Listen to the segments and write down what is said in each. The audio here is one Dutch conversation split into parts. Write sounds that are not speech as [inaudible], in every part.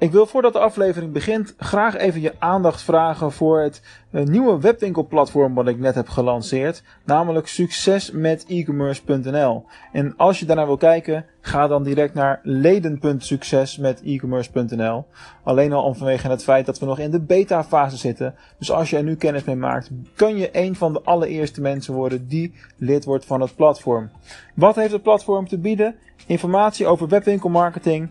Ik wil voordat de aflevering begint graag even je aandacht vragen voor het uh, nieuwe webwinkelplatform wat ik net heb gelanceerd, namelijk succesmetecommerce.nl. En als je daarnaar wil kijken, ga dan direct naar leden.succesmetecommerce.nl. Alleen al om vanwege het feit dat we nog in de beta fase zitten. Dus als je er nu kennis mee maakt, kan je een van de allereerste mensen worden die lid wordt van het platform. Wat heeft het platform te bieden? Informatie over webwinkelmarketing,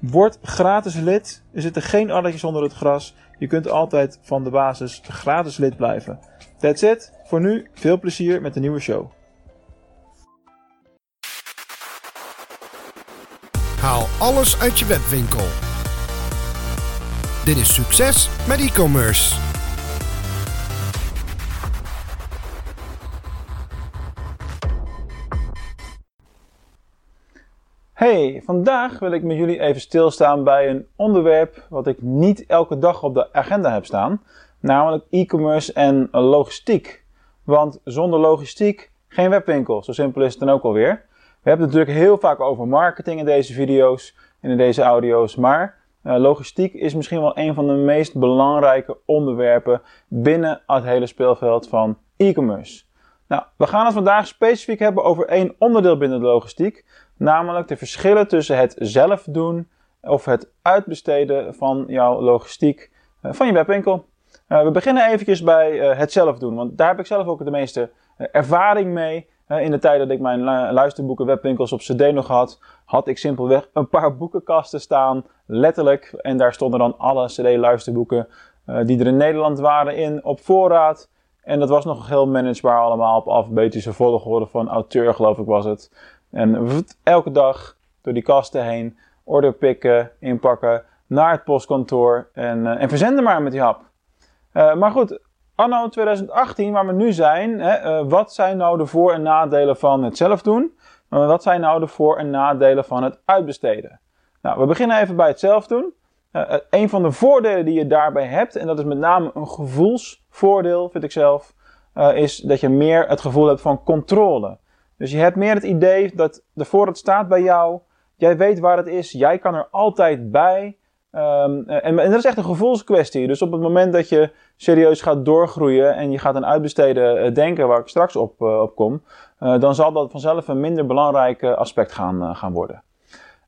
Word gratis lid. Er zitten geen addertjes onder het gras. Je kunt altijd van de basis gratis lid blijven. That's it. Voor nu veel plezier met de nieuwe show. Haal alles uit je webwinkel. Dit is succes met e-commerce. Hey, vandaag wil ik met jullie even stilstaan bij een onderwerp wat ik niet elke dag op de agenda heb staan, namelijk e-commerce en logistiek. Want zonder logistiek geen webwinkel, zo simpel is het dan ook alweer. We hebben het natuurlijk heel vaak over marketing in deze video's en in deze audio's, maar uh, logistiek is misschien wel een van de meest belangrijke onderwerpen binnen het hele speelveld van e-commerce. Nou, we gaan het vandaag specifiek hebben over één onderdeel binnen de logistiek, namelijk de verschillen tussen het zelf doen of het uitbesteden van jouw logistiek uh, van je webwinkel. Uh, we beginnen eventjes bij het zelf doen, want daar heb ik zelf ook de meeste ervaring mee. In de tijd dat ik mijn luisterboeken webwinkels op cd nog had, had ik simpelweg een paar boekenkasten staan, letterlijk. En daar stonden dan alle cd luisterboeken die er in Nederland waren in op voorraad. En dat was nog heel managebaar allemaal op alfabetische volgorde van auteur geloof ik was het. En elke dag door die kasten heen, order pikken, inpakken, naar het postkantoor en, uh, en verzenden maar met die hap. Uh, maar goed, anno 2018, waar we nu zijn, hè, uh, wat zijn nou de voor- en nadelen van het zelf doen? Wat zijn nou de voor- en nadelen van het uitbesteden? Nou, we beginnen even bij het zelf doen. Uh, een van de voordelen die je daarbij hebt, en dat is met name een gevoelsvoordeel, vind ik zelf, is dat je meer het gevoel hebt van controle. Dus je hebt meer het idee dat de voorraad staat bij jou, jij weet waar het is, jij kan er altijd bij. Um, en, en, dat is echt een gevoelskwestie. Dus op het moment dat je serieus gaat doorgroeien en je gaat aan uitbesteden uh, denken, waar ik straks op, uh, kom, dan zal dat vanzelf een minder belangrijk aspect gaan, gaan worden.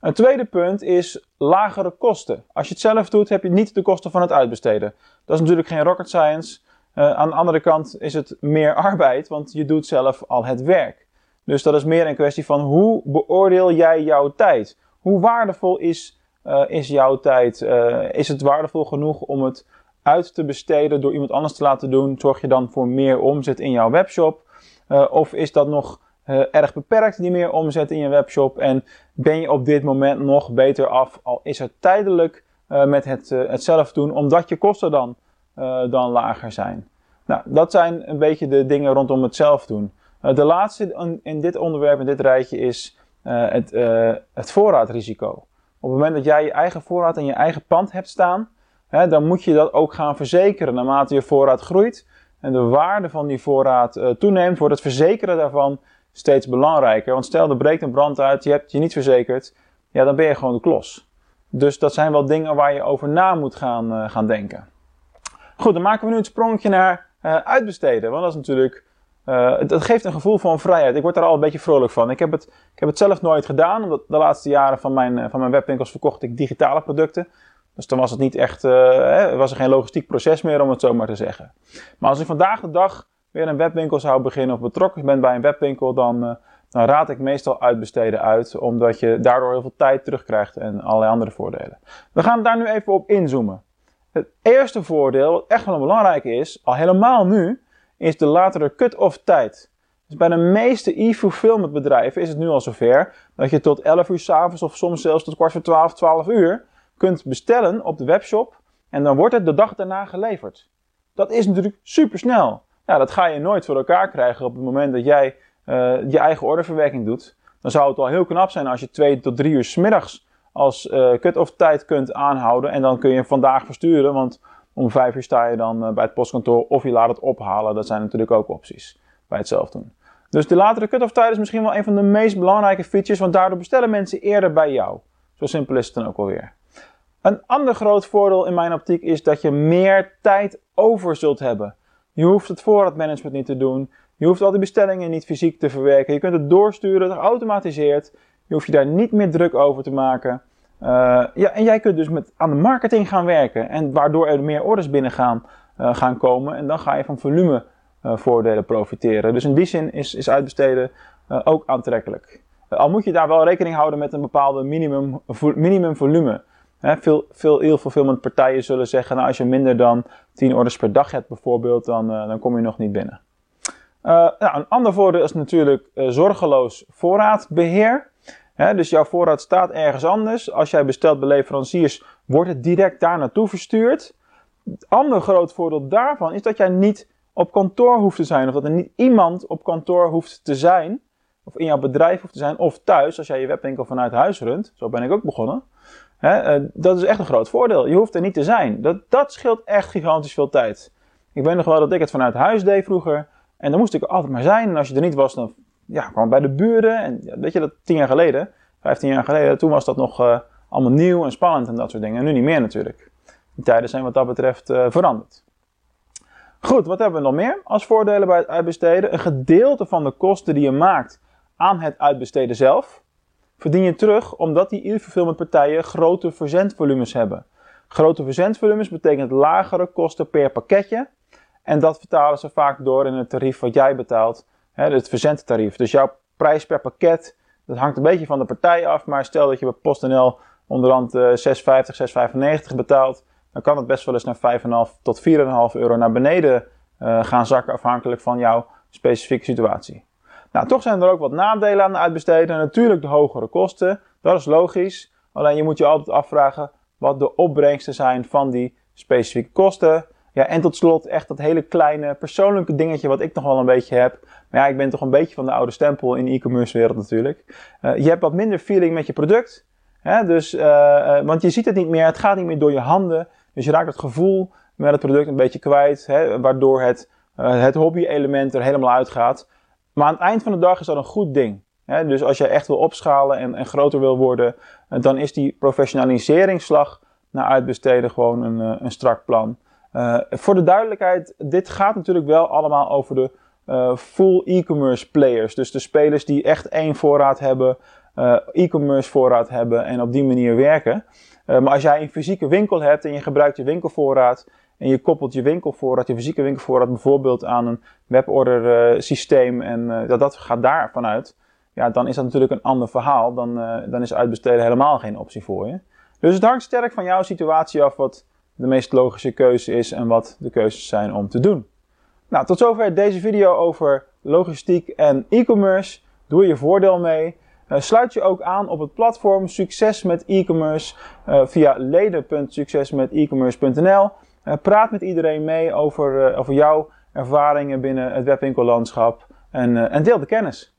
Een tweede punt is lagere kosten. Als je het zelf doet, heb je niet de kosten van het uitbesteden. Dat is natuurlijk geen rocket science. aan de andere kant is het meer [laughs] arbeid, want je doet zelf al het werk. Dus dat is meer een kwestie van hoe beoordeel jij jouw tijd? Hoe waardevol is, uh, is jouw tijd? Uh, is het waardevol genoeg om het uit te besteden door iemand anders te laten doen? Zorg je dan voor meer omzet in jouw webshop? Uh, of is dat nog erg beperkt, die meer omzet in je webshop? En ben je op dit moment nog beter af, al is het tijdelijk met het, het zelf doen, omdat je kosten dan, dan lager zijn? Nou, dat zijn een beetje de dingen rondom het zelf doen. Uh, de laatste in dit onderwerp, in dit rijtje, is uh, het, uh, het voorraadrisico. Op het moment dat jij je eigen voorraad in je eigen pand hebt staan, hè, dan moet je dat ook gaan verzekeren naarmate je voorraad groeit. En de waarde van die voorraad toeneemt, wordt het verzekeren daarvan steeds belangrijker. Want stel er breekt een brand uit, je hebt je niet verzekerd, ja, dan ben je gewoon de klos. Dus dat zijn wel dingen waar je over na moet gaan, gaan denken. Goed, dan maken we nu het sprongetje naar uitbesteden. Want dat is natuurlijk uh, dat geeft een gevoel van vrijheid. Ik word daar al een beetje vrolijk van. Ik heb het, ik heb het zelf nooit gedaan, omdat de laatste jaren van mijn, van mijn webwinkels verkocht ik digitale producten. Dus dan was het niet echt, uh, was er geen logistiek proces meer, om het zo maar te zeggen. Maar als ik vandaag de dag weer een webwinkel zou beginnen of betrokken ben bij een webwinkel, dan, dan raad ik meestal uitbesteden uit, omdat je daardoor heel veel tijd terugkrijgt en allerlei andere voordelen. We gaan daar nu even op inzoomen. Het eerste voordeel, wat echt wel belangrijk is, al helemaal nu, is de latere cut-off tijd. Dus bij de meeste e-fulfillment bedrijven is het nu al zover dat je tot 11 uur s'avonds of soms zelfs tot kwart voor 12, 12 uur kunt bestellen op de webshop. en dan wordt het de dag daarna geleverd. Dat is natuurlijk super snel. Dat ga je nooit voor elkaar krijgen op het moment dat jij uh, je eigen orderverwerking doet. Dan zou het wel heel knap zijn als je twee tot drie uur s middags als uh, cut-off tijd kunt aanhouden. En dan kun je vandaag versturen, want om vijf uur sta je dan uh, bij het postkantoor of je laat het ophalen. Dat zijn natuurlijk ook opties bij het zelf doen. Dus de latere cut-off tijd is misschien wel een van de meest belangrijke features, want daardoor bestellen mensen eerder bij jou. Zo simpel is het dan ook alweer. Een ander groot voordeel in mijn optiek is dat je meer tijd over zult hebben. Je hoeft het voorraadmanagement niet te doen. Je hoeft al die bestellingen niet fysiek te verwerken. Je kunt het doorsturen, het geautomatiseerd. Je hoeft je daar niet meer druk over te maken. Uh, ja, en jij kunt dus met, aan de marketing gaan werken. En waardoor er meer orders binnen gaan, uh, gaan komen. En dan ga je van volume uh, voordelen profiteren. Dus in die zin is, is uitbesteden ook aantrekkelijk. al moet je daar wel rekening houden met een bepaalde minimum, minimum volume. Veel, veel e-fulfillment partijen zullen zeggen, nou, als je minder dan 10 orders per dag hebt bijvoorbeeld, dan, dan kom je nog niet binnen. Een ander voordeel is natuurlijk zorgeloos voorraadbeheer. Dus jouw voorraad staat ergens anders. Als jij bestelt bij leveranciers, wordt het direct daar naartoe verstuurd. Het andere groot voordeel daarvan is dat jij niet op kantoor hoeft te zijn. Of dat er niet iemand op kantoor hoeft te zijn. Of in jouw bedrijf hoeft te zijn. Of thuis, als jij je webwinkel vanuit huis runt. Zo ben ik ook begonnen. He, uh, dat is echt een groot voordeel. Je hoeft er niet te zijn. Dat, dat scheelt echt gigantisch veel tijd. Ik weet nog wel dat ik het vanuit huis deed vroeger. En dan moest ik er altijd maar zijn. En als je er niet was, dan ja, kwam bij de buren. En weet je, dat tien jaar geleden, vijftien jaar geleden, toen was dat nog uh, allemaal nieuw en spannend en dat soort dingen. En nu niet meer natuurlijk. Die tijden zijn wat dat betreft uh, veranderd. Goed, wat hebben we nog meer als voordelen bij het uitbesteden? Een gedeelte van de kosten die je maakt aan het uitbesteden zelf, verdien je terug omdat die e-fulfillment partijen grote verzendvolumes hebben. Grote verzendvolumes betekent lagere kosten per pakketje en dat vertalen ze vaak door in het tarief wat jij betaalt, het verzendtarief. Dus jouw prijs per pakket, dat hangt een beetje van de partij af. Maar stel dat je bij PostNL onderhand uh, 6,50, 6,95 betaalt, dan kan het best wel eens naar 5,5 tot 4,5 euro naar beneden uh, gaan zakken, afhankelijk van jouw specifieke situatie. Nou, toch zijn er ook wat nadelen aan de uitbesteden. Natuurlijk de hogere kosten, dat is logisch. Alleen je moet je altijd afvragen wat de opbrengsten zijn van die specifieke kosten. Ja, en tot slot echt dat hele kleine persoonlijke dingetje wat ik nog wel een beetje heb. Maar ja, ik ben toch een beetje van de oude stempel in de e-commerce wereld natuurlijk. Uh, je hebt wat minder feeling met je product. Hè? Dus, uh, uh, want je ziet het niet meer, het gaat niet meer door je handen. Dus je raakt het gevoel met het product een beetje kwijt. Hè? Waardoor het, het hobby-element er helemaal uitgaat. Maar aan het eind van de dag is dat een goed ding. Hè? Dus als je echt wil opschalen en, en groter wil worden, dan is die professionaliseringsslag naar uitbesteden gewoon een, een strak plan. Uh, voor de duidelijkheid, dit gaat natuurlijk wel allemaal over de uh, full e-commerce players. Dus de spelers die echt één voorraad hebben, uh, e-commerce voorraad hebben en op die manier werken. maar als jij een fysieke winkel hebt en je gebruikt je winkelvoorraad en je koppelt je winkelvoorraad, je fysieke winkelvoorraad bijvoorbeeld aan een weborder systeem en dat, dat gaat daar vanuit. Ja, dan is dat natuurlijk een ander verhaal. Dan, dan is uitbesteden helemaal geen optie voor je. Dus het hangt sterk van jouw situatie af wat de meest logische keuze is en wat de keuzes zijn om te doen. Nou, tot zover deze video over logistiek en e-commerce. Doe je voordeel mee. Uh, sluit je ook aan op het platform Succes met e-commerce uh, via leden.succesmetecommerce.nl. Uh, eh, praat met iedereen mee over, over jouw ervaringen binnen het webwinkellandschap en, en deel de kennis.